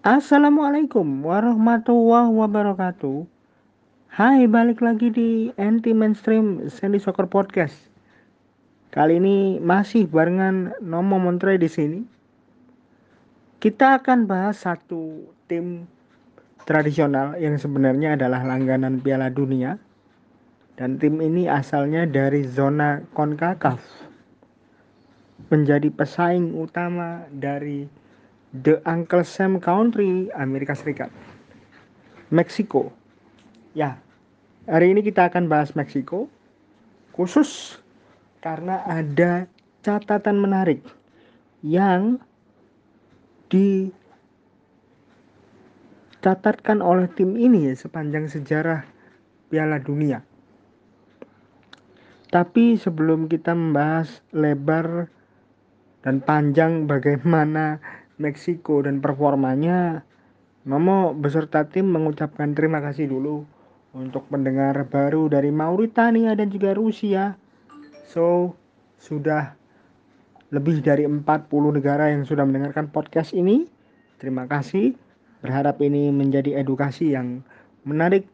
Assalamualaikum warahmatullahi wabarakatuh. Hai, balik lagi di Anti Mainstream Sandy Soccer Podcast. Kali ini masih barengan Nomo Montre di sini. Kita akan bahas satu tim tradisional yang sebenarnya adalah langganan Piala Dunia. Dan tim ini asalnya dari zona CONCACAF. Menjadi pesaing utama dari The Uncle Sam Country Amerika Serikat. Meksiko. Ya, hari ini kita akan bahas Meksiko khusus karena ada catatan menarik yang dicatatkan oleh tim ini sepanjang sejarah Piala Dunia. Tapi sebelum kita membahas lebar dan panjang bagaimana Meksiko dan performanya, Momo beserta tim mengucapkan terima kasih dulu untuk pendengar baru dari Mauritania dan juga Rusia. So, sudah lebih dari 40 negara yang sudah mendengarkan podcast ini. Terima kasih. Berharap ini menjadi edukasi yang menarik,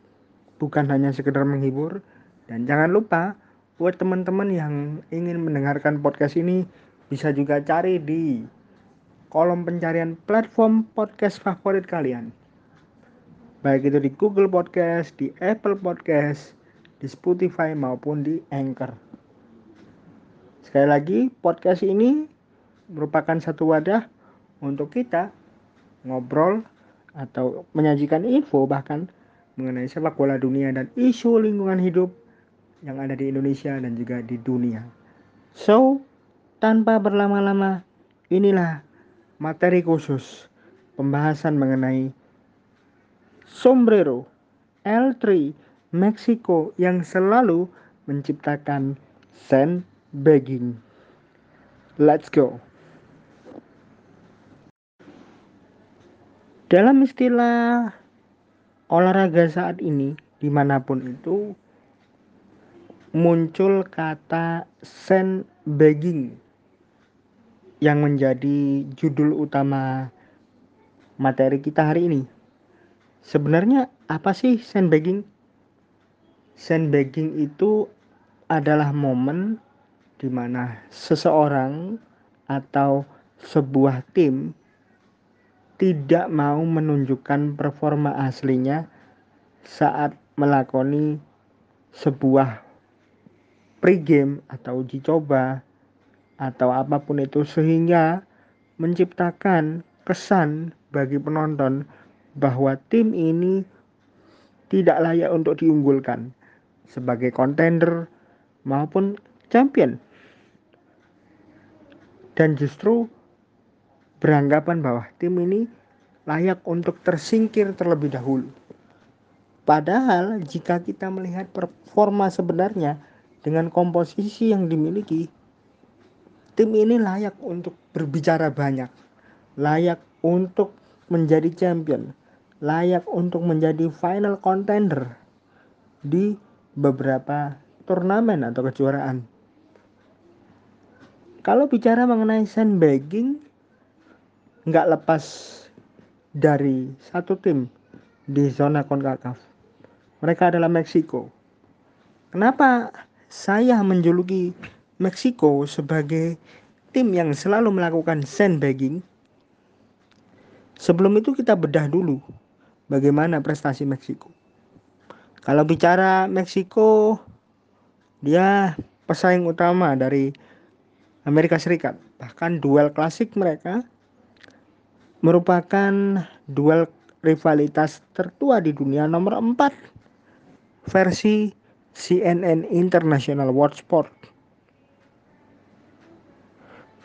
bukan hanya sekedar menghibur. Dan jangan lupa, buat teman-teman yang ingin mendengarkan podcast ini, bisa juga cari di kolom pencarian platform podcast favorit kalian. Baik itu di Google Podcast, di Apple Podcast, di Spotify maupun di Anchor. Sekali lagi, podcast ini merupakan satu wadah untuk kita ngobrol atau menyajikan info bahkan mengenai sepak bola dunia dan isu lingkungan hidup yang ada di Indonesia dan juga di dunia. So, tanpa berlama-lama, inilah materi khusus pembahasan mengenai sombrero L3 Meksiko yang selalu menciptakan sandbagging. Let's go. Dalam istilah olahraga saat ini, di mana pun itu, muncul kata sandbagging yang menjadi judul utama materi kita hari ini. Sebenarnya apa sih sandbagging? Sandbagging itu adalah momen di mana seseorang atau sebuah tim tidak mau menunjukkan performa aslinya saat melakoni sebuah pre-game atau uji coba atau apa pun itu sehingga menciptakan kesan bagi penonton bahwa tim ini tidak layak untuk diunggulkan sebagai kontender maupun champion. Dan justru beranggapan bahwa tim ini layak untuk tersingkir terlebih dahulu. Padahal jika kita melihat performa sebenarnya dengan komposisi yang dimiliki, tim ini layak untuk berbicara banyak, layak untuk menjadi champion, layak untuk menjadi final contender di beberapa turnamen atau kejuaraan. Kalau bicara mengenai sandbagging, nggak lepas dari satu tim di zona CONCACAF. Mereka adalah Meksiko. Kenapa saya menjuluki Meksiko sebagai tim yang selalu melakukan sandbagging. Sebelum itu kita bedah dulu bagaimana prestasi Meksiko. Kalau bicara Meksiko, dia pesaing utama dari Amerika Serikat. Bahkan duel klasik mereka merupakan duel rivalitas tertua di dunia nomor 4 versi CNN International World Sport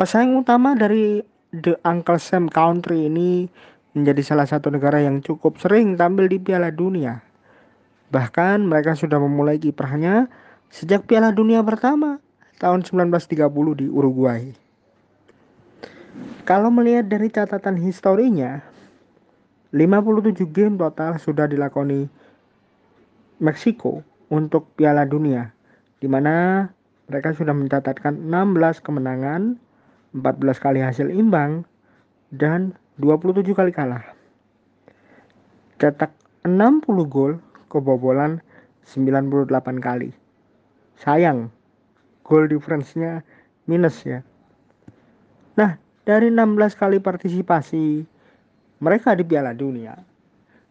Pesaing utama dari The Uncle Sam Country ini menjadi salah satu negara yang cukup sering tampil di Piala Dunia. Bahkan mereka sudah memulai kiprahnya sejak Piala Dunia pertama tahun 1930 di Uruguay. Kalau melihat dari catatan historinya, 57 game total sudah dilakoni Meksiko untuk Piala Dunia, di mana mereka sudah mencatatkan 16 kemenangan, 14 kali hasil imbang, dan 27 kali kalah. cetak 60 gol, kebobolan 98 kali. Sayang, gol difference-nya minus ya. Nah, dari 16 kali partisipasi mereka di Piala Dunia,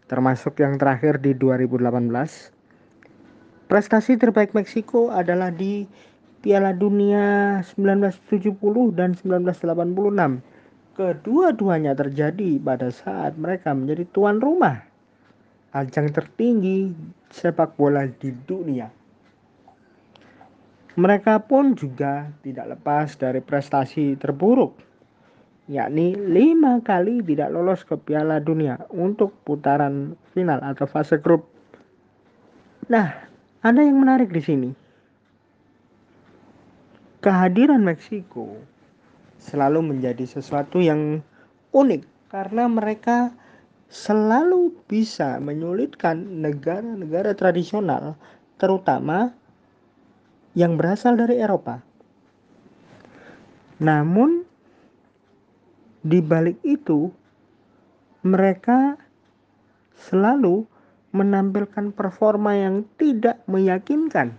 termasuk yang terakhir di 2018, prestasi terbaik Meksiko adalah di Piala Dunia 1970 dan 1986. Kedua-duanya terjadi pada saat mereka menjadi tuan rumah. Ajang tertinggi sepak bola di dunia. Mereka pun juga tidak lepas dari prestasi terburuk, yakni lima kali tidak lolos ke Piala Dunia untuk putaran final atau fase grup. Nah, ada yang menarik di sini kehadiran Meksiko selalu menjadi sesuatu yang unik karena mereka selalu bisa menyulitkan negara-negara tradisional terutama yang berasal dari Eropa. Namun di balik itu mereka selalu menampilkan performa yang tidak meyakinkan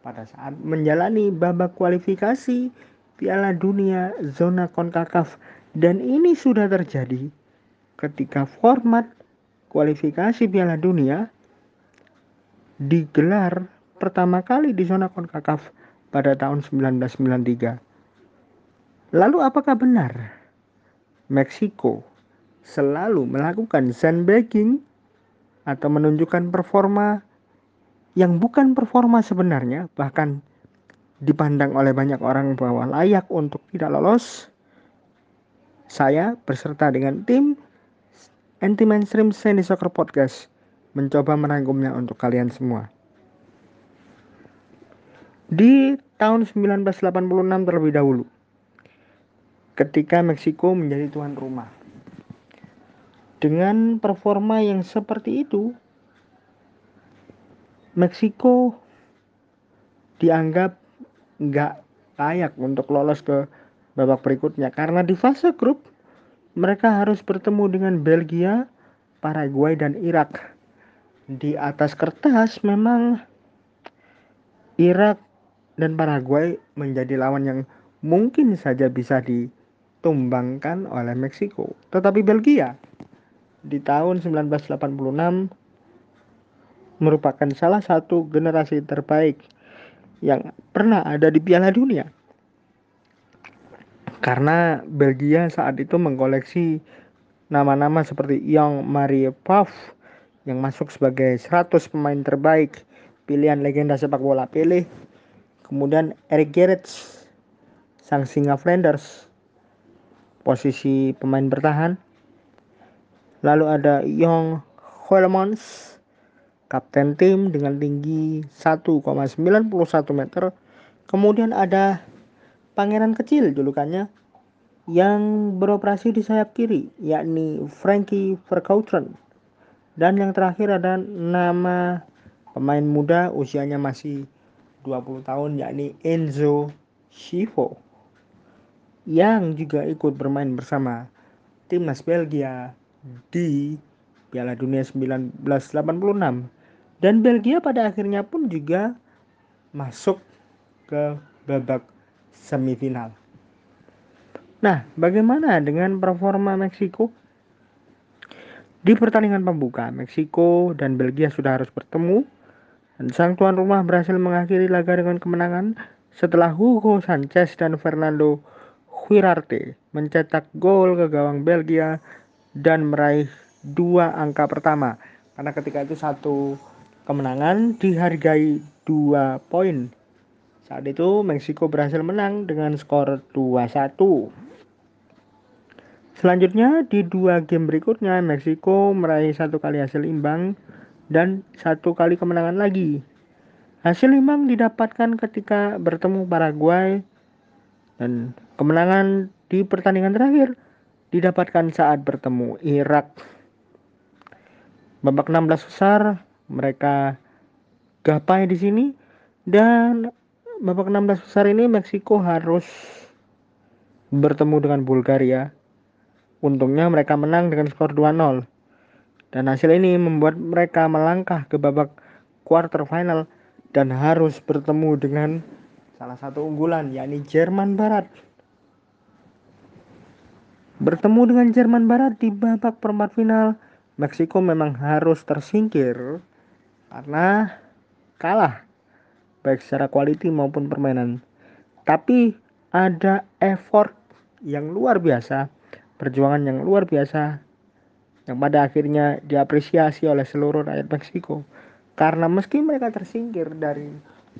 pada saat menjalani babak kualifikasi Piala Dunia zona CONCACAF dan ini sudah terjadi ketika format kualifikasi Piala Dunia digelar pertama kali di zona CONCACAF pada tahun 1993. Lalu apakah benar Meksiko selalu melakukan sandbagging atau menunjukkan performa yang bukan performa sebenarnya bahkan dipandang oleh banyak orang bahwa layak untuk tidak lolos saya beserta dengan tim anti mainstream Sandy Soccer Podcast mencoba merangkumnya untuk kalian semua. Di tahun 1986 terlebih dahulu ketika Meksiko menjadi tuan rumah. Dengan performa yang seperti itu Meksiko dianggap nggak layak untuk lolos ke babak berikutnya karena di fase grup mereka harus bertemu dengan Belgia, Paraguay dan Irak. Di atas kertas memang Irak dan Paraguay menjadi lawan yang mungkin saja bisa ditumbangkan oleh Meksiko. Tetapi Belgia di tahun 1986 merupakan salah satu generasi terbaik yang pernah ada di Piala Dunia. Karena Belgia saat itu mengkoleksi nama-nama seperti Young Marie Paf yang masuk sebagai 100 pemain terbaik pilihan legenda sepak bola Pele. Kemudian Eric Gerrits, sang singa Flanders, posisi pemain bertahan. Lalu ada Young Holemans kapten tim dengan tinggi 1,91 meter. Kemudian ada pangeran kecil julukannya yang beroperasi di sayap kiri, yakni Frankie Verkouteren. Dan yang terakhir ada nama pemain muda usianya masih 20 tahun yakni Enzo Schivo yang juga ikut bermain bersama timnas Belgia di Piala Dunia 1986 dan Belgia pada akhirnya pun juga masuk ke babak semifinal. Nah, bagaimana dengan performa Meksiko? Di pertandingan pembuka, Meksiko dan Belgia sudah harus bertemu dan sang tuan rumah berhasil mengakhiri laga dengan kemenangan setelah Hugo Sanchez dan Fernando Huirarte mencetak gol ke gawang Belgia dan meraih dua angka pertama karena ketika itu satu kemenangan dihargai dua poin. Saat itu Meksiko berhasil menang dengan skor 2-1. Selanjutnya di dua game berikutnya Meksiko meraih satu kali hasil imbang dan satu kali kemenangan lagi. Hasil imbang didapatkan ketika bertemu Paraguay dan kemenangan di pertandingan terakhir didapatkan saat bertemu Irak. Babak 16 besar mereka gapai di sini dan babak 16 besar ini Meksiko harus bertemu dengan Bulgaria. Untungnya mereka menang dengan skor 2-0. Dan hasil ini membuat mereka melangkah ke babak quarter final dan harus bertemu dengan salah satu unggulan yakni Jerman Barat. Bertemu dengan Jerman Barat di babak perempat final, Meksiko memang harus tersingkir karena kalah baik secara quality maupun permainan. Tapi ada effort yang luar biasa, perjuangan yang luar biasa yang pada akhirnya diapresiasi oleh seluruh rakyat Meksiko. Karena meski mereka tersingkir dari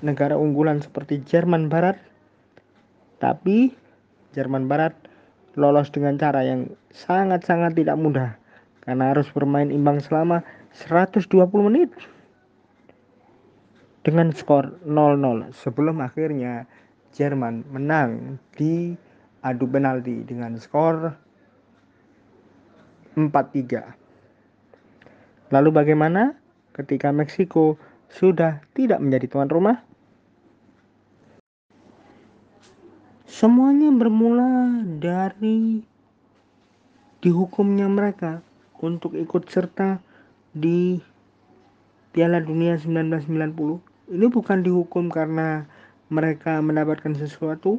negara unggulan seperti Jerman Barat, tapi Jerman Barat lolos dengan cara yang sangat-sangat tidak mudah karena harus bermain imbang selama 120 menit dengan skor 0-0 sebelum akhirnya Jerman menang di adu penalti dengan skor 4-3. Lalu bagaimana ketika Meksiko sudah tidak menjadi tuan rumah? Semuanya bermula dari dihukumnya mereka untuk ikut serta di Piala Dunia 1990. Ini bukan dihukum karena mereka mendapatkan sesuatu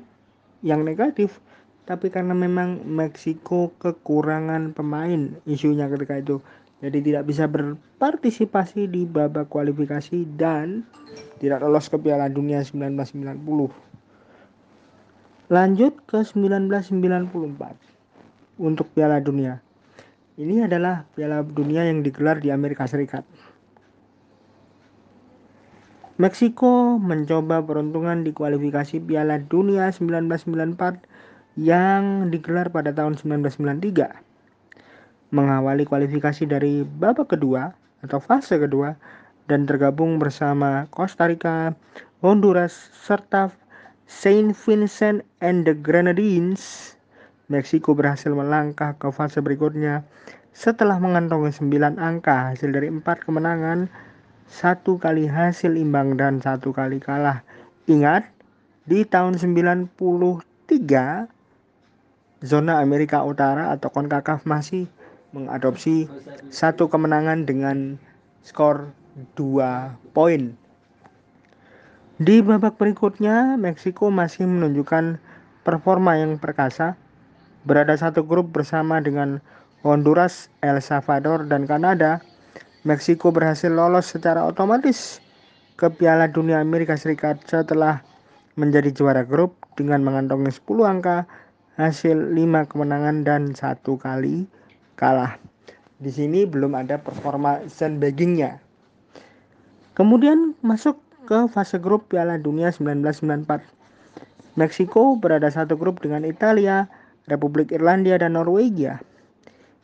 yang negatif, tapi karena memang Meksiko kekurangan pemain isunya ketika itu. Jadi tidak bisa berpartisipasi di babak kualifikasi dan tidak lolos ke Piala Dunia 1990 lanjut ke 1994 untuk Piala Dunia. Ini adalah Piala Dunia yang digelar di Amerika Serikat Meksiko mencoba peruntungan di kualifikasi Piala Dunia 1994 yang digelar pada tahun 1993. Mengawali kualifikasi dari babak kedua atau fase kedua dan tergabung bersama Costa Rica, Honduras, serta Saint Vincent and the Grenadines. Meksiko berhasil melangkah ke fase berikutnya setelah mengantongi 9 angka hasil dari empat kemenangan, satu kali hasil imbang dan satu kali kalah. Ingat, di tahun 93 zona Amerika Utara atau CONCACAF masih mengadopsi satu kemenangan dengan skor 2 poin. Di babak berikutnya, Meksiko masih menunjukkan performa yang perkasa, berada satu grup bersama dengan Honduras, El Salvador, dan Kanada. Meksiko berhasil lolos secara otomatis ke Piala Dunia Amerika Serikat setelah menjadi juara grup dengan mengantongi 10 angka hasil 5 kemenangan dan satu kali kalah. Di sini belum ada performa sandbaggingnya. Kemudian masuk ke fase grup Piala Dunia 1994. Meksiko berada satu grup dengan Italia, Republik Irlandia, dan Norwegia.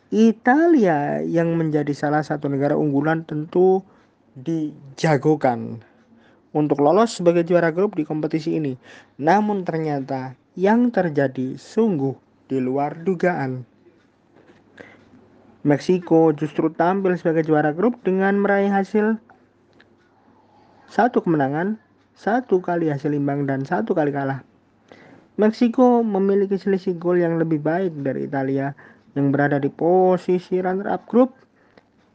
Italia yang menjadi salah satu negara unggulan tentu dijagokan untuk lolos sebagai juara grup di kompetisi ini. Namun ternyata yang terjadi sungguh di luar dugaan. Meksiko justru tampil sebagai juara grup dengan meraih hasil satu kemenangan, satu kali hasil imbang dan satu kali kalah. Meksiko memiliki selisih gol yang lebih baik dari Italia yang berada di posisi runner-up grup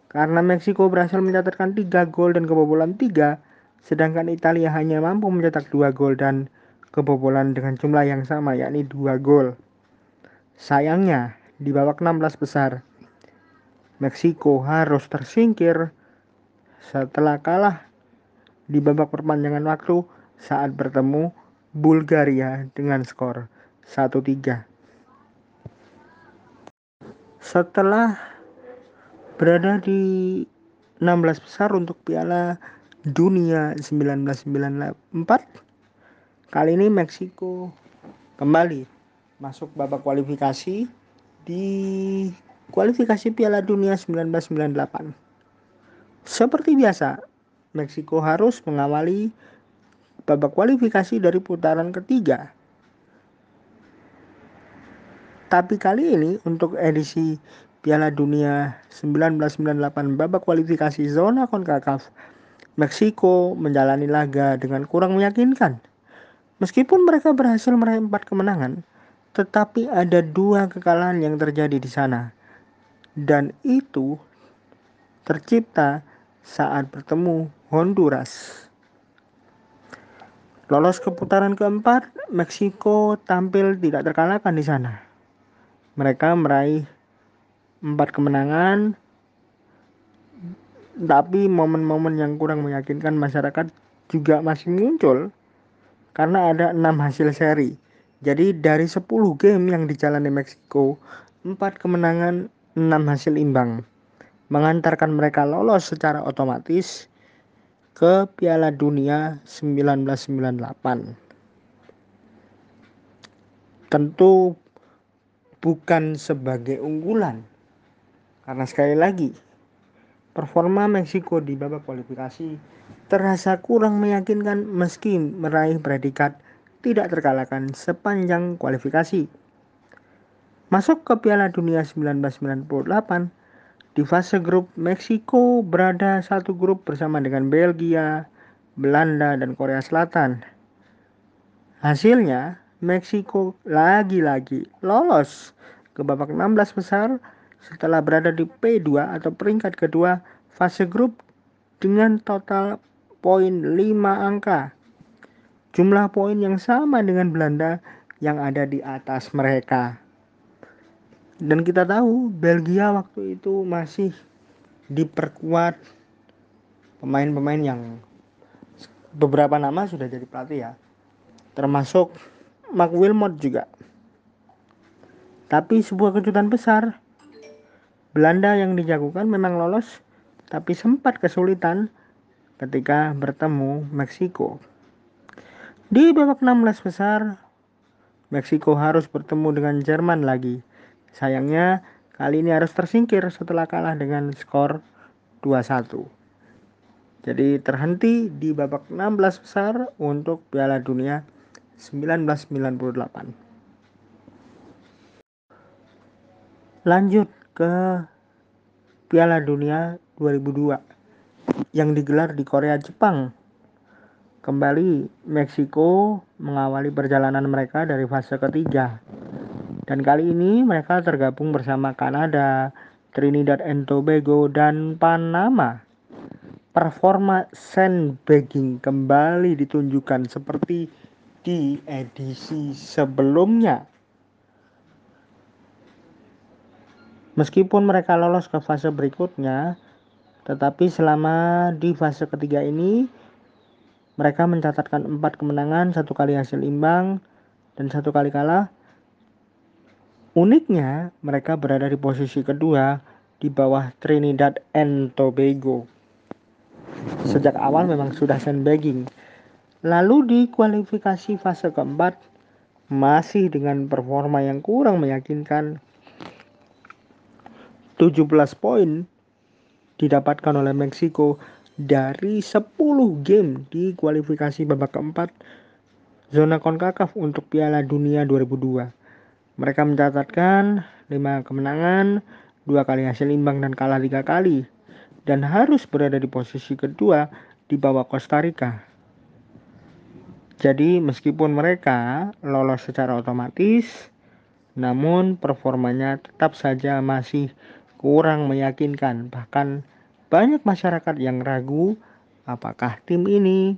karena Meksiko berhasil mencatatkan 3 gol dan kebobolan 3 sedangkan Italia hanya mampu mencetak 2 gol dan kebobolan dengan jumlah yang sama yakni 2 gol. Sayangnya di babak 16 besar Meksiko harus tersingkir setelah kalah di babak perpanjangan waktu saat bertemu Bulgaria dengan skor 1-3. Setelah berada di 16 besar untuk Piala Dunia 1994 Kali ini Meksiko kembali masuk babak kualifikasi di kualifikasi Piala Dunia 1998. Seperti biasa, Meksiko harus mengawali babak kualifikasi dari putaran ketiga. Tapi kali ini untuk edisi Piala Dunia 1998 babak kualifikasi zona CONCACAF, Meksiko menjalani laga dengan kurang meyakinkan Meskipun mereka berhasil meraih empat kemenangan, tetapi ada dua kekalahan yang terjadi di sana. Dan itu tercipta saat bertemu Honduras. Lolos ke putaran keempat, Meksiko tampil tidak terkalahkan di sana. Mereka meraih empat kemenangan, tapi momen-momen yang kurang meyakinkan masyarakat juga masih muncul karena ada enam hasil seri. Jadi dari 10 game yang dijalani Meksiko, 4 kemenangan, 6 hasil imbang mengantarkan mereka lolos secara otomatis ke Piala Dunia 1998. Tentu bukan sebagai unggulan. Karena sekali lagi, performa Meksiko di babak kualifikasi terasa kurang meyakinkan meski meraih predikat tidak terkalahkan sepanjang kualifikasi. Masuk ke Piala Dunia 1998, di fase grup, Meksiko berada satu grup bersama dengan Belgia, Belanda, dan Korea Selatan. Hasilnya, Meksiko lagi-lagi lolos ke babak 16 besar setelah berada di P2 atau peringkat kedua fase grup dengan total poin 5 angka. Jumlah poin yang sama dengan Belanda yang ada di atas mereka dan kita tahu Belgia waktu itu masih diperkuat pemain-pemain yang beberapa nama sudah jadi pelatih ya termasuk Mark Wilmot juga. Tapi sebuah kejutan besar. Belanda yang dijagokan memang lolos tapi sempat kesulitan ketika bertemu Meksiko. Di babak 16 besar Meksiko harus bertemu dengan Jerman lagi. Sayangnya kali ini harus tersingkir setelah kalah dengan skor 2-1. Jadi terhenti di babak 16 besar untuk Piala Dunia 1998. Lanjut ke Piala Dunia 2002 yang digelar di Korea Jepang. Kembali Meksiko mengawali perjalanan mereka dari fase ketiga dan kali ini mereka tergabung bersama Kanada, Trinidad and Tobago, dan Panama. Performa sandbagging kembali ditunjukkan seperti di edisi sebelumnya. Meskipun mereka lolos ke fase berikutnya, tetapi selama di fase ketiga ini mereka mencatatkan empat kemenangan, satu kali hasil imbang, dan satu kali kalah Uniknya, mereka berada di posisi kedua di bawah Trinidad and Tobago. Sejak awal memang sudah sandbagging. Lalu di kualifikasi fase keempat, masih dengan performa yang kurang meyakinkan, 17 poin didapatkan oleh Meksiko dari 10 game di kualifikasi babak keempat zona CONCACAF untuk Piala Dunia 2002. Mereka mencatatkan 5 kemenangan, dua kali hasil imbang dan kalah tiga kali, dan harus berada di posisi kedua di bawah Costa Rica. Jadi meskipun mereka lolos secara otomatis, namun performanya tetap saja masih kurang meyakinkan. Bahkan banyak masyarakat yang ragu apakah tim ini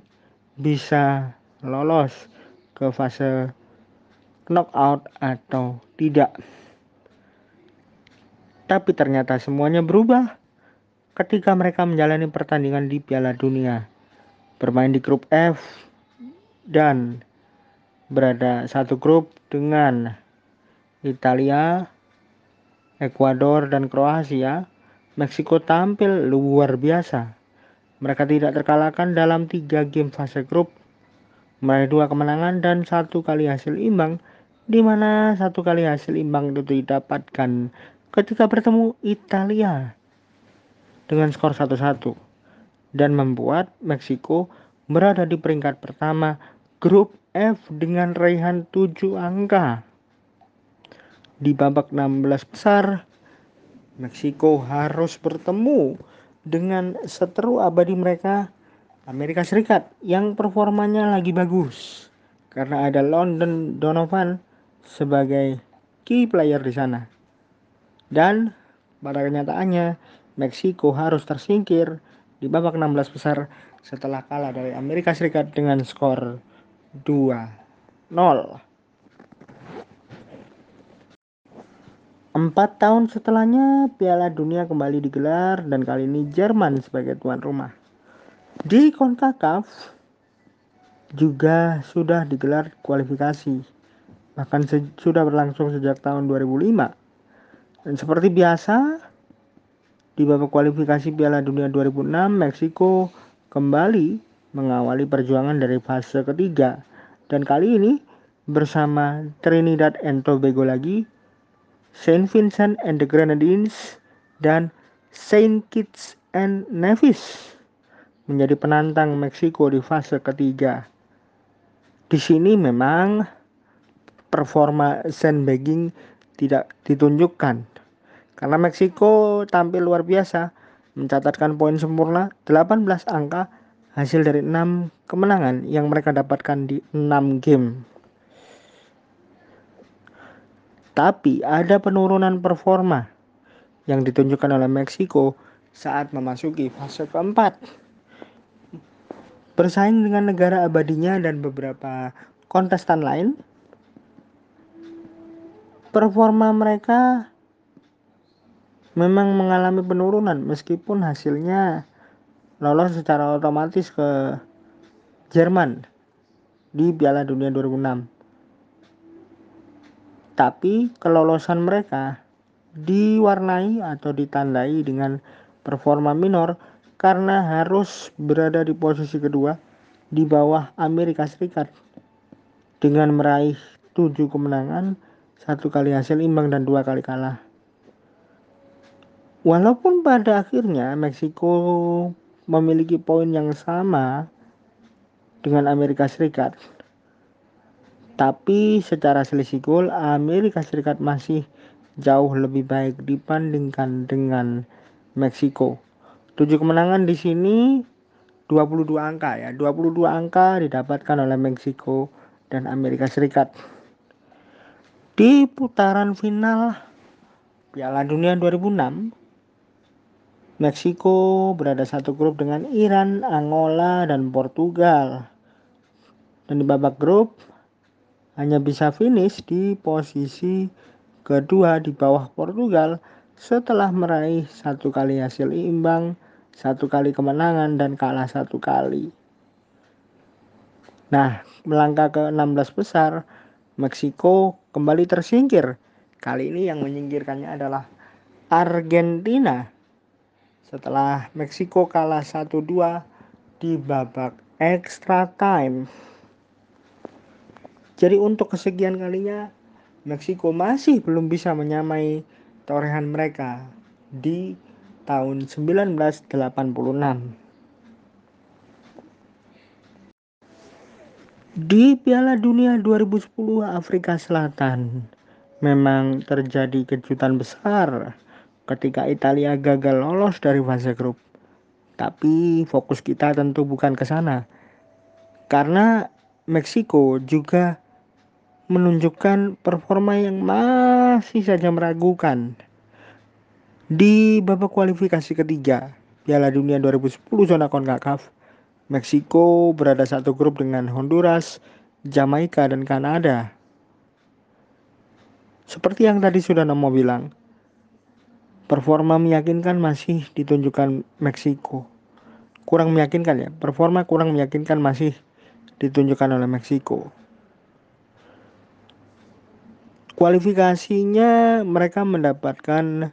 bisa lolos ke fase knockout atau tidak. Tapi ternyata semuanya berubah ketika mereka menjalani pertandingan di Piala Dunia. Bermain di grup F dan berada satu grup dengan Italia, Ekuador, dan Kroasia. Meksiko tampil luar biasa. Mereka tidak terkalahkan dalam tiga game fase grup, meraih dua kemenangan dan satu kali hasil imbang di mana satu kali hasil imbang itu didapatkan ketika bertemu Italia dengan skor 1-1 dan membuat Meksiko berada di peringkat pertama grup F dengan raihan 7 angka. Di babak 16 besar, Meksiko harus bertemu dengan seteru abadi mereka Amerika Serikat yang performanya lagi bagus karena ada London Donovan sebagai key player di sana. Dan pada kenyataannya Meksiko harus tersingkir di babak 16 besar setelah kalah dari Amerika Serikat dengan skor 2-0. Empat tahun setelahnya, Piala Dunia kembali digelar dan kali ini Jerman sebagai tuan rumah. Di CONCACAF juga sudah digelar kualifikasi, bahkan sudah berlangsung sejak tahun 2005. Dan seperti biasa, di babak kualifikasi Piala Dunia 2006, Meksiko kembali mengawali perjuangan dari fase ketiga. Dan kali ini bersama Trinidad and Tobago lagi Saint Vincent and the Grenadines, dan Saint Kitts and Nevis menjadi penantang Meksiko di fase ketiga. Di sini memang performa sandbagging tidak ditunjukkan karena Meksiko tampil luar biasa mencatatkan poin sempurna 18 angka hasil dari 6 kemenangan yang mereka dapatkan di 6 game. Tapi ada penurunan performa yang ditunjukkan oleh Meksiko saat memasuki fase keempat. Bersaing dengan negara abadinya dan beberapa kontestan lain, performa mereka memang mengalami penurunan meskipun hasilnya lolos secara otomatis ke Jerman di Piala Dunia 2006 tapi kelolosan mereka diwarnai atau ditandai dengan performa minor karena harus berada di posisi kedua di bawah Amerika Serikat dengan meraih tujuh kemenangan, satu kali hasil imbang dan dua kali kalah. Walaupun pada akhirnya Meksiko memiliki poin yang sama dengan Amerika Serikat, tapi secara selisih gol Amerika Serikat masih jauh lebih baik dibandingkan dengan Meksiko. 7 kemenangan di sini 22 angka ya. 22 angka didapatkan oleh Meksiko dan Amerika Serikat. Di putaran final Piala Dunia 2006 Meksiko berada satu grup dengan Iran, Angola, dan Portugal. Dan di babak grup hanya bisa finish di posisi kedua di bawah Portugal setelah meraih satu kali hasil imbang, satu kali kemenangan dan kalah satu kali. Nah, melangkah ke 16 besar, Meksiko kembali tersingkir. Kali ini yang menyingkirkannya adalah Argentina. Setelah Meksiko kalah 1-2 di babak extra time. Jadi untuk kesekian kalinya Meksiko masih belum bisa menyamai torehan mereka di tahun 1986. Di Piala Dunia 2010 Afrika Selatan memang terjadi kejutan besar ketika Italia gagal lolos dari fase grup. Tapi fokus kita tentu bukan ke sana. Karena Meksiko juga menunjukkan performa yang masih saja meragukan. Di babak kualifikasi ketiga Piala Dunia 2010 zona CONCACAF, Meksiko berada satu grup dengan Honduras, Jamaika, dan Kanada. Seperti yang tadi sudah Nomo bilang, performa meyakinkan masih ditunjukkan Meksiko. Kurang meyakinkan ya, performa kurang meyakinkan masih ditunjukkan oleh Meksiko kualifikasinya mereka mendapatkan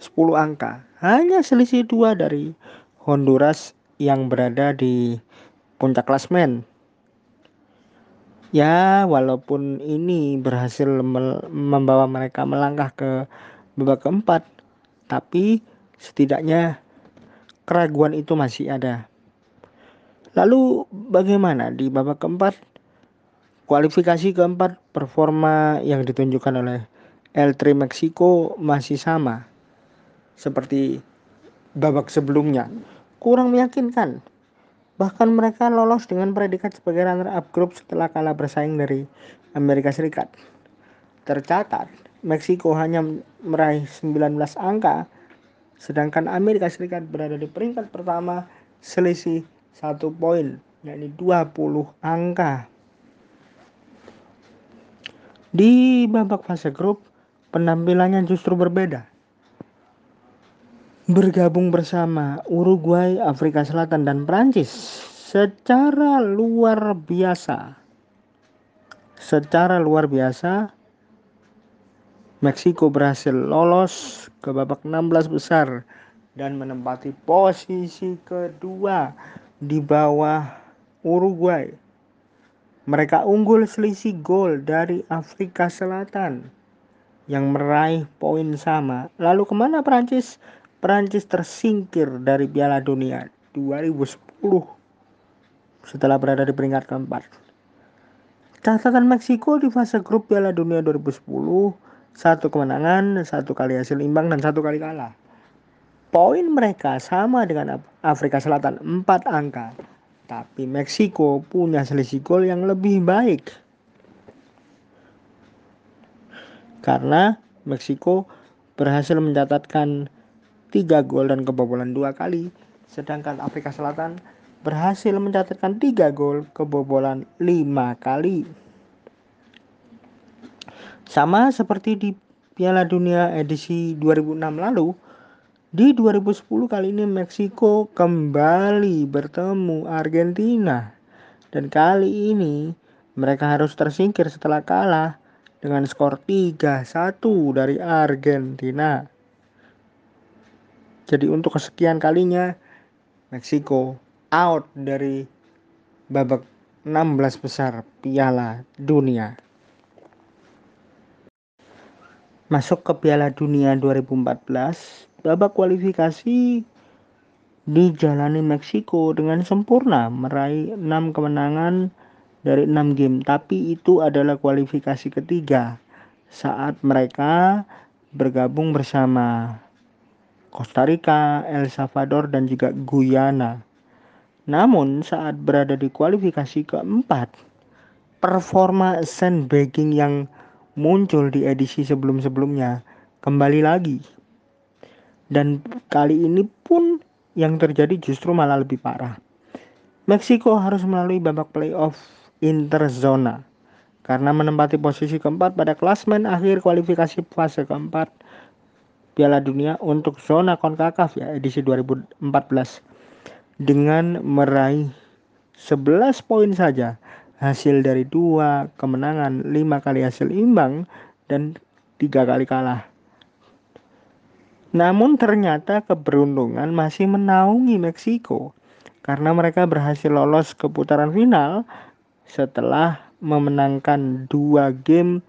10 angka. Hanya selisih dua dari Honduras yang berada di puncak klasmen. Ya, walaupun ini berhasil membawa mereka melangkah ke babak keempat, tapi setidaknya keraguan itu masih ada. Lalu bagaimana di babak keempat? Kualifikasi keempat, performa yang ditunjukkan oleh El Tri Meksiko masih sama seperti babak sebelumnya. Kurang meyakinkan. Bahkan mereka lolos dengan predikat sebagai runner-up grup setelah kalah bersaing dari Amerika Serikat. Tercatat, Meksiko hanya meraih 19 angka sedangkan Amerika Serikat berada di peringkat pertama selisih satu poin yakni 20 angka. Di babak fase grup penampilannya justru berbeda. Bergabung bersama Uruguay, Afrika Selatan dan Prancis secara luar biasa. Secara luar biasa Meksiko berhasil lolos ke babak 16 besar dan menempati posisi kedua di bawah Uruguay. Mereka unggul selisih gol dari Afrika Selatan yang meraih poin sama. Lalu ke mana Prancis? Prancis tersingkir dari Piala Dunia 2010 setelah berada di peringkat keempat. Catatan Meksiko di fase grup Piala Dunia 2010 satu kemenangan, satu kali hasil imbang dan satu kali kalah. Poin mereka sama dengan Afrika Selatan 4 angka. Tapi Meksiko punya selisih gol yang lebih baik. Karena Meksiko berhasil mencatatkan 3 gol dan kebobolan dua kali, sedangkan Afrika Selatan berhasil mencatatkan 3 gol kebobolan 5 kali. Sama seperti di Piala Dunia edisi 2006 lalu, di 2010 kali ini Meksiko kembali bertemu Argentina. Dan kali ini mereka harus tersingkir setelah kalah dengan skor 3-1 dari Argentina. Jadi untuk kesekian kalinya Meksiko out dari babak 16 besar Piala Dunia masuk ke Piala Dunia 2014, babak kualifikasi dijalani Meksiko dengan sempurna meraih 6 kemenangan dari 6 game tapi itu adalah kualifikasi ketiga saat mereka bergabung bersama Costa Rica, El Salvador dan juga Guyana. Namun saat berada di kualifikasi keempat, performa sandbagging yang muncul di edisi sebelum-sebelumnya kembali lagi. Dan kali ini pun yang terjadi justru malah lebih parah. Meksiko harus melalui babak playoff interzona karena menempati posisi keempat pada klasmen akhir kualifikasi fase keempat Piala Dunia untuk zona CONCACAF ya edisi 2014 dengan meraih 11 poin saja hasil dari dua kemenangan, lima kali hasil imbang, dan tiga kali kalah. Namun ternyata keberuntungan masih menaungi Meksiko karena mereka berhasil lolos ke putaran final setelah memenangkan dua game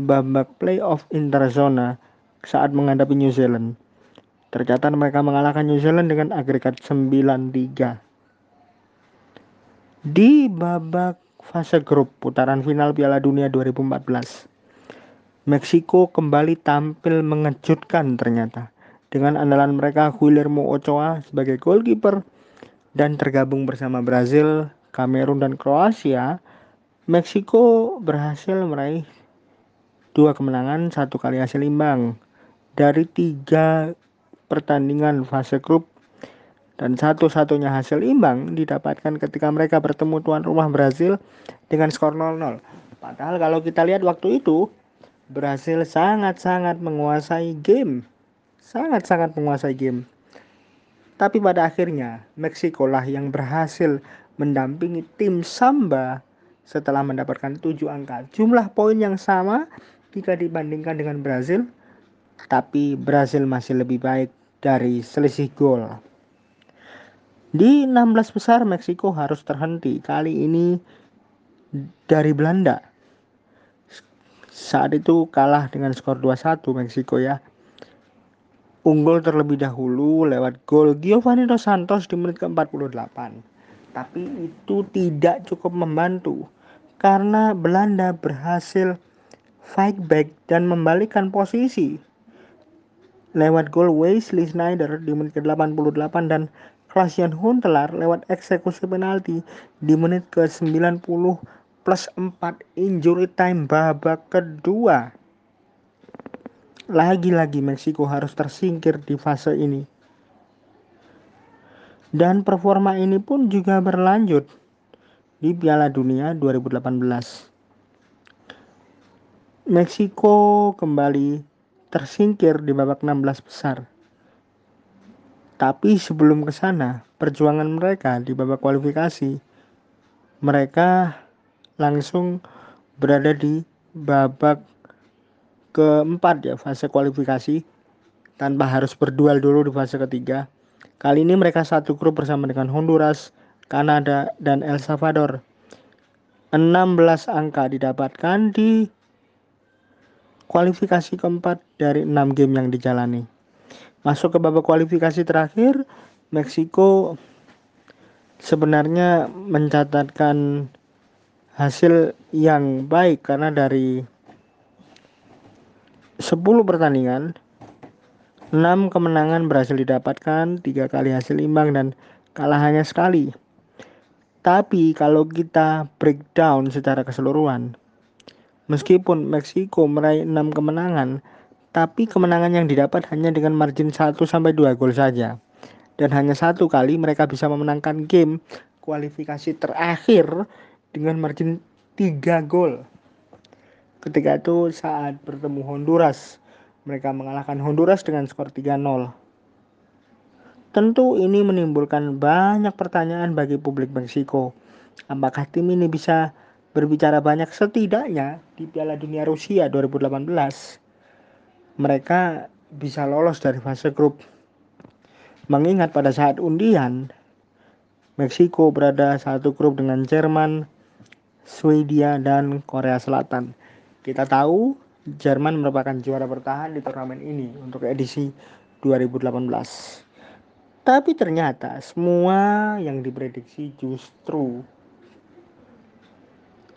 babak playoff interzona saat menghadapi New Zealand. Tercatat mereka mengalahkan New Zealand dengan agregat 9-3. Di babak fase grup putaran final Piala Dunia 2014. Meksiko kembali tampil mengejutkan ternyata dengan andalan mereka Guillermo Ochoa sebagai goalkeeper dan tergabung bersama Brazil, Kamerun dan Kroasia. Meksiko berhasil meraih dua kemenangan, satu kali hasil imbang dari tiga pertandingan fase grup dan satu-satunya hasil imbang didapatkan ketika mereka bertemu tuan rumah Brazil dengan skor 0-0. Padahal kalau kita lihat waktu itu Brazil sangat-sangat menguasai game. Sangat-sangat menguasai game. Tapi pada akhirnya Meksiko lah yang berhasil mendampingi tim Samba setelah mendapatkan 7 angka. Jumlah poin yang sama jika dibandingkan dengan Brazil, tapi Brazil masih lebih baik dari selisih gol. Di 16 besar Meksiko harus terhenti. Kali ini dari Belanda. Saat itu kalah dengan skor 2-1 Meksiko ya. Unggul terlebih dahulu lewat gol Giovanni Dos Santos di menit ke-48. Tapi itu tidak cukup membantu karena Belanda berhasil fight back dan membalikkan posisi lewat gol Wesley Snyder di menit ke-88 dan Klaasian Huntelaar lewat eksekusi penalti di menit ke-90 plus 4 injury time babak kedua. Lagi-lagi Meksiko harus tersingkir di fase ini. Dan performa ini pun juga berlanjut di Piala Dunia 2018. Meksiko kembali tersingkir di babak 16 besar. Tapi sebelum ke sana, perjuangan mereka di babak kualifikasi, mereka langsung berada di babak keempat ya fase kualifikasi tanpa harus berduel dulu di fase ketiga. Kali ini mereka satu grup bersama dengan Honduras, Kanada, dan El Salvador. 16 angka didapatkan di kualifikasi keempat dari enam game yang dijalani. Masuk ke babak kualifikasi terakhir, Meksiko sebenarnya mencatatkan hasil yang baik karena dari 10 pertandingan 6 kemenangan berhasil didapatkan, tiga kali hasil imbang dan kalah hanya sekali. Tapi kalau kita breakdown secara keseluruhan, Meskipun Meksiko meraih 6 kemenangan, tapi kemenangan yang didapat hanya dengan margin 1 sampai 2 gol saja. Dan hanya satu kali mereka bisa memenangkan game kualifikasi terakhir dengan margin 3 gol. Ketika itu saat bertemu Honduras, mereka mengalahkan Honduras dengan skor 3-0. Tentu ini menimbulkan banyak pertanyaan bagi publik Meksiko. Apakah tim ini bisa berbicara banyak setidaknya di Piala Dunia Rusia 2018 mereka bisa lolos dari fase grup. Mengingat pada saat undian Meksiko berada satu grup dengan Jerman, Swedia dan Korea Selatan. Kita tahu Jerman merupakan juara bertahan di turnamen ini untuk edisi 2018. Tapi ternyata semua yang diprediksi justru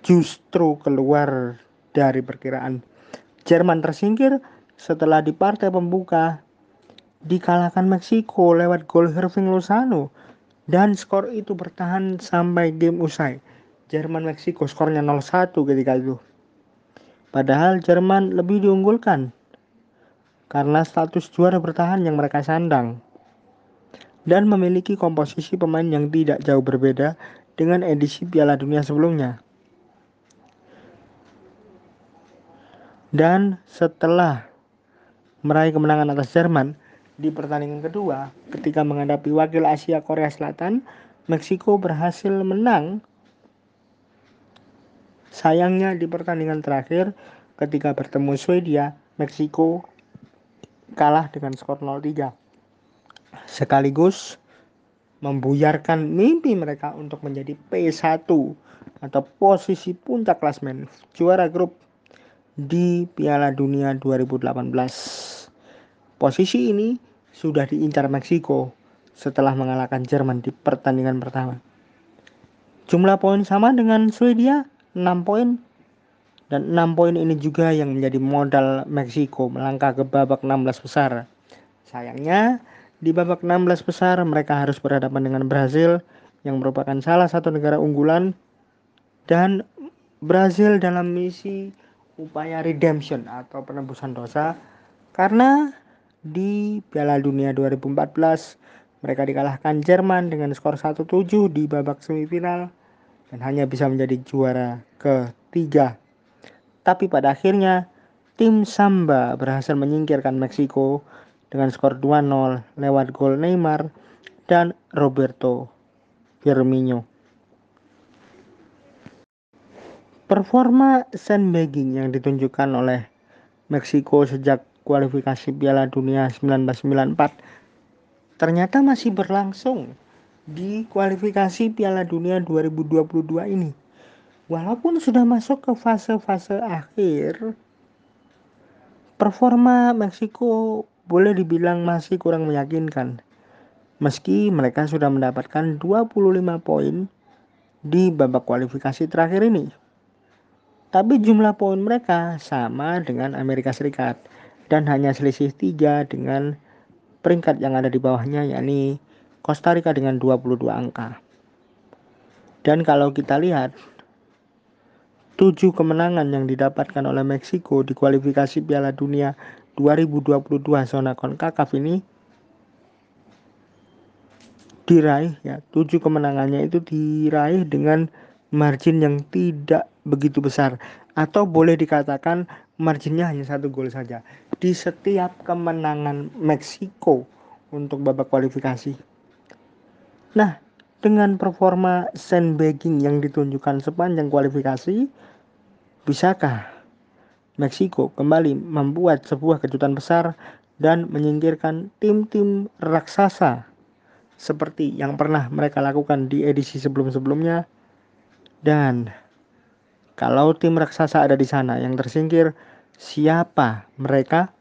justru keluar dari perkiraan. Jerman tersingkir setelah di partai pembuka dikalahkan Meksiko lewat gol Irving Lozano dan skor itu bertahan sampai game usai. Jerman Meksiko skornya 0-1 ketika itu. Padahal Jerman lebih diunggulkan karena status juara bertahan yang mereka sandang dan memiliki komposisi pemain yang tidak jauh berbeda dengan edisi Piala Dunia sebelumnya. Dan setelah meraih kemenangan atas Jerman di pertandingan kedua ketika menghadapi wakil Asia Korea Selatan, Meksiko berhasil menang. Sayangnya di pertandingan terakhir ketika bertemu Swedia, Meksiko kalah dengan skor 0-3. Sekaligus membuyarkan mimpi mereka untuk menjadi P1 atau posisi puncak klasmen juara grup di Piala Dunia 2018. Posisi ini sudah diincar Meksiko setelah mengalahkan Jerman di pertandingan pertama. Jumlah poin sama dengan Swedia, 6 poin. Dan 6 poin ini juga yang menjadi modal Meksiko melangkah ke babak 16 besar. Sayangnya, di babak 16 besar mereka harus berhadapan dengan Brazil yang merupakan salah satu negara unggulan dan Brazil dalam misi upaya redemption atau penebusan dosa karena di Piala Dunia 2014 mereka dikalahkan Jerman dengan skor 1-7 di babak semifinal dan hanya bisa menjadi juara ketiga. Tapi pada akhirnya tim Samba berhasil menyingkirkan Meksiko dengan skor 2-0 lewat gol Neymar dan Roberto Firmino. Performa sandbagging yang ditunjukkan oleh Meksiko sejak kualifikasi Piala Dunia 1994 ternyata masih berlangsung di kualifikasi Piala Dunia 2022 ini. Walaupun sudah masuk ke fase-fase akhir, performa Meksiko boleh dibilang masih kurang meyakinkan. Meski mereka sudah mendapatkan 25 poin di babak kualifikasi terakhir ini. Tapi jumlah poin mereka sama dengan Amerika Serikat dan hanya selisih tiga dengan peringkat yang ada di bawahnya yakni Costa Rica dengan 22 angka. Dan kalau kita lihat tujuh kemenangan yang didapatkan oleh Meksiko di kualifikasi Piala Dunia 2022 zona CONCACAF ini diraih ya tujuh kemenangannya itu diraih dengan margin yang tidak begitu besar atau boleh dikatakan marginnya hanya satu gol saja di setiap kemenangan Meksiko untuk babak kualifikasi. Nah, dengan performa sandbagging yang ditunjukkan sepanjang kualifikasi, bisakah Meksiko kembali membuat sebuah kejutan besar dan menyingkirkan tim-tim raksasa seperti yang pernah mereka lakukan di edisi sebelum-sebelumnya. Dan kalau tim raksasa ada di sana yang tersingkir, siapa mereka?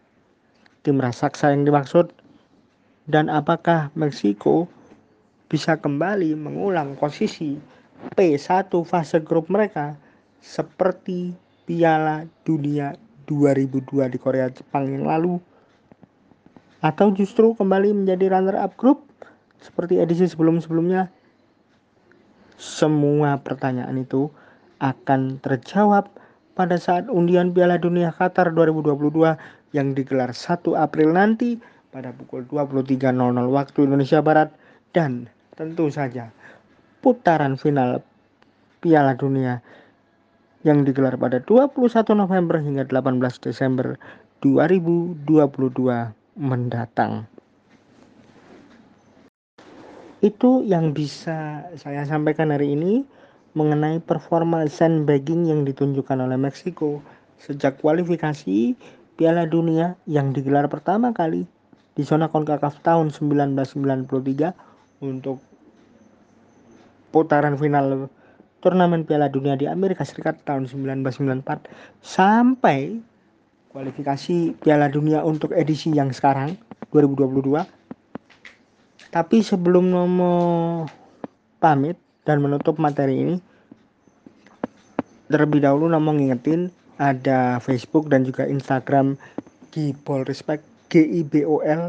Tim raksasa yang dimaksud? Dan apakah Meksiko bisa kembali mengulang posisi P1 fase grup mereka seperti Piala Dunia 2002 di Korea Jepang yang lalu? Atau justru kembali menjadi runner up grup seperti edisi sebelum-sebelumnya, semua pertanyaan itu akan terjawab pada saat undian Piala Dunia Qatar 2022 yang digelar 1 April nanti pada pukul 23.00 waktu Indonesia Barat. Dan tentu saja putaran final Piala Dunia yang digelar pada 21 November hingga 18 Desember 2022 mendatang. Itu yang bisa saya sampaikan hari ini mengenai performa sandbagging yang ditunjukkan oleh Meksiko sejak kualifikasi Piala Dunia yang digelar pertama kali di zona CONCACAF tahun 1993 untuk putaran final turnamen Piala Dunia di Amerika Serikat tahun 1994 sampai kualifikasi Piala Dunia untuk edisi yang sekarang 2022 tapi sebelum Nomo pamit dan menutup materi ini, terlebih dahulu Nomo ngingetin ada Facebook dan juga Instagram Gibol Respect G I B O L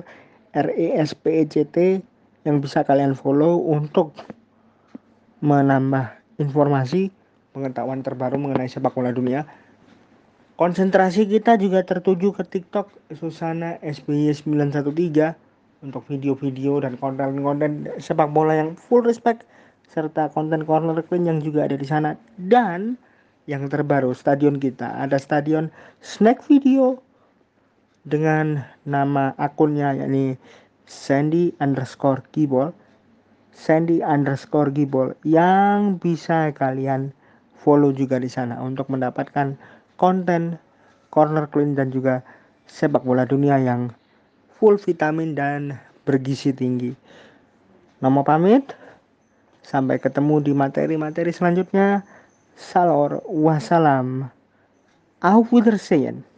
R E S P E C T yang bisa kalian follow untuk menambah informasi pengetahuan terbaru mengenai sepak bola dunia. Konsentrasi kita juga tertuju ke TikTok Susana SBY 913 untuk video-video dan konten-konten sepak bola yang full respect serta konten corner clean yang juga ada di sana. Dan yang terbaru stadion kita. Ada stadion snack video dengan nama akunnya yakni Sandy underscore Gibol Sandy underscore Gibol yang bisa kalian follow juga di sana untuk mendapatkan konten corner clean dan juga sepak bola dunia yang full vitamin dan bergizi tinggi. Nama pamit, sampai ketemu di materi-materi selanjutnya. Salor, wassalam, auf Wiedersehen.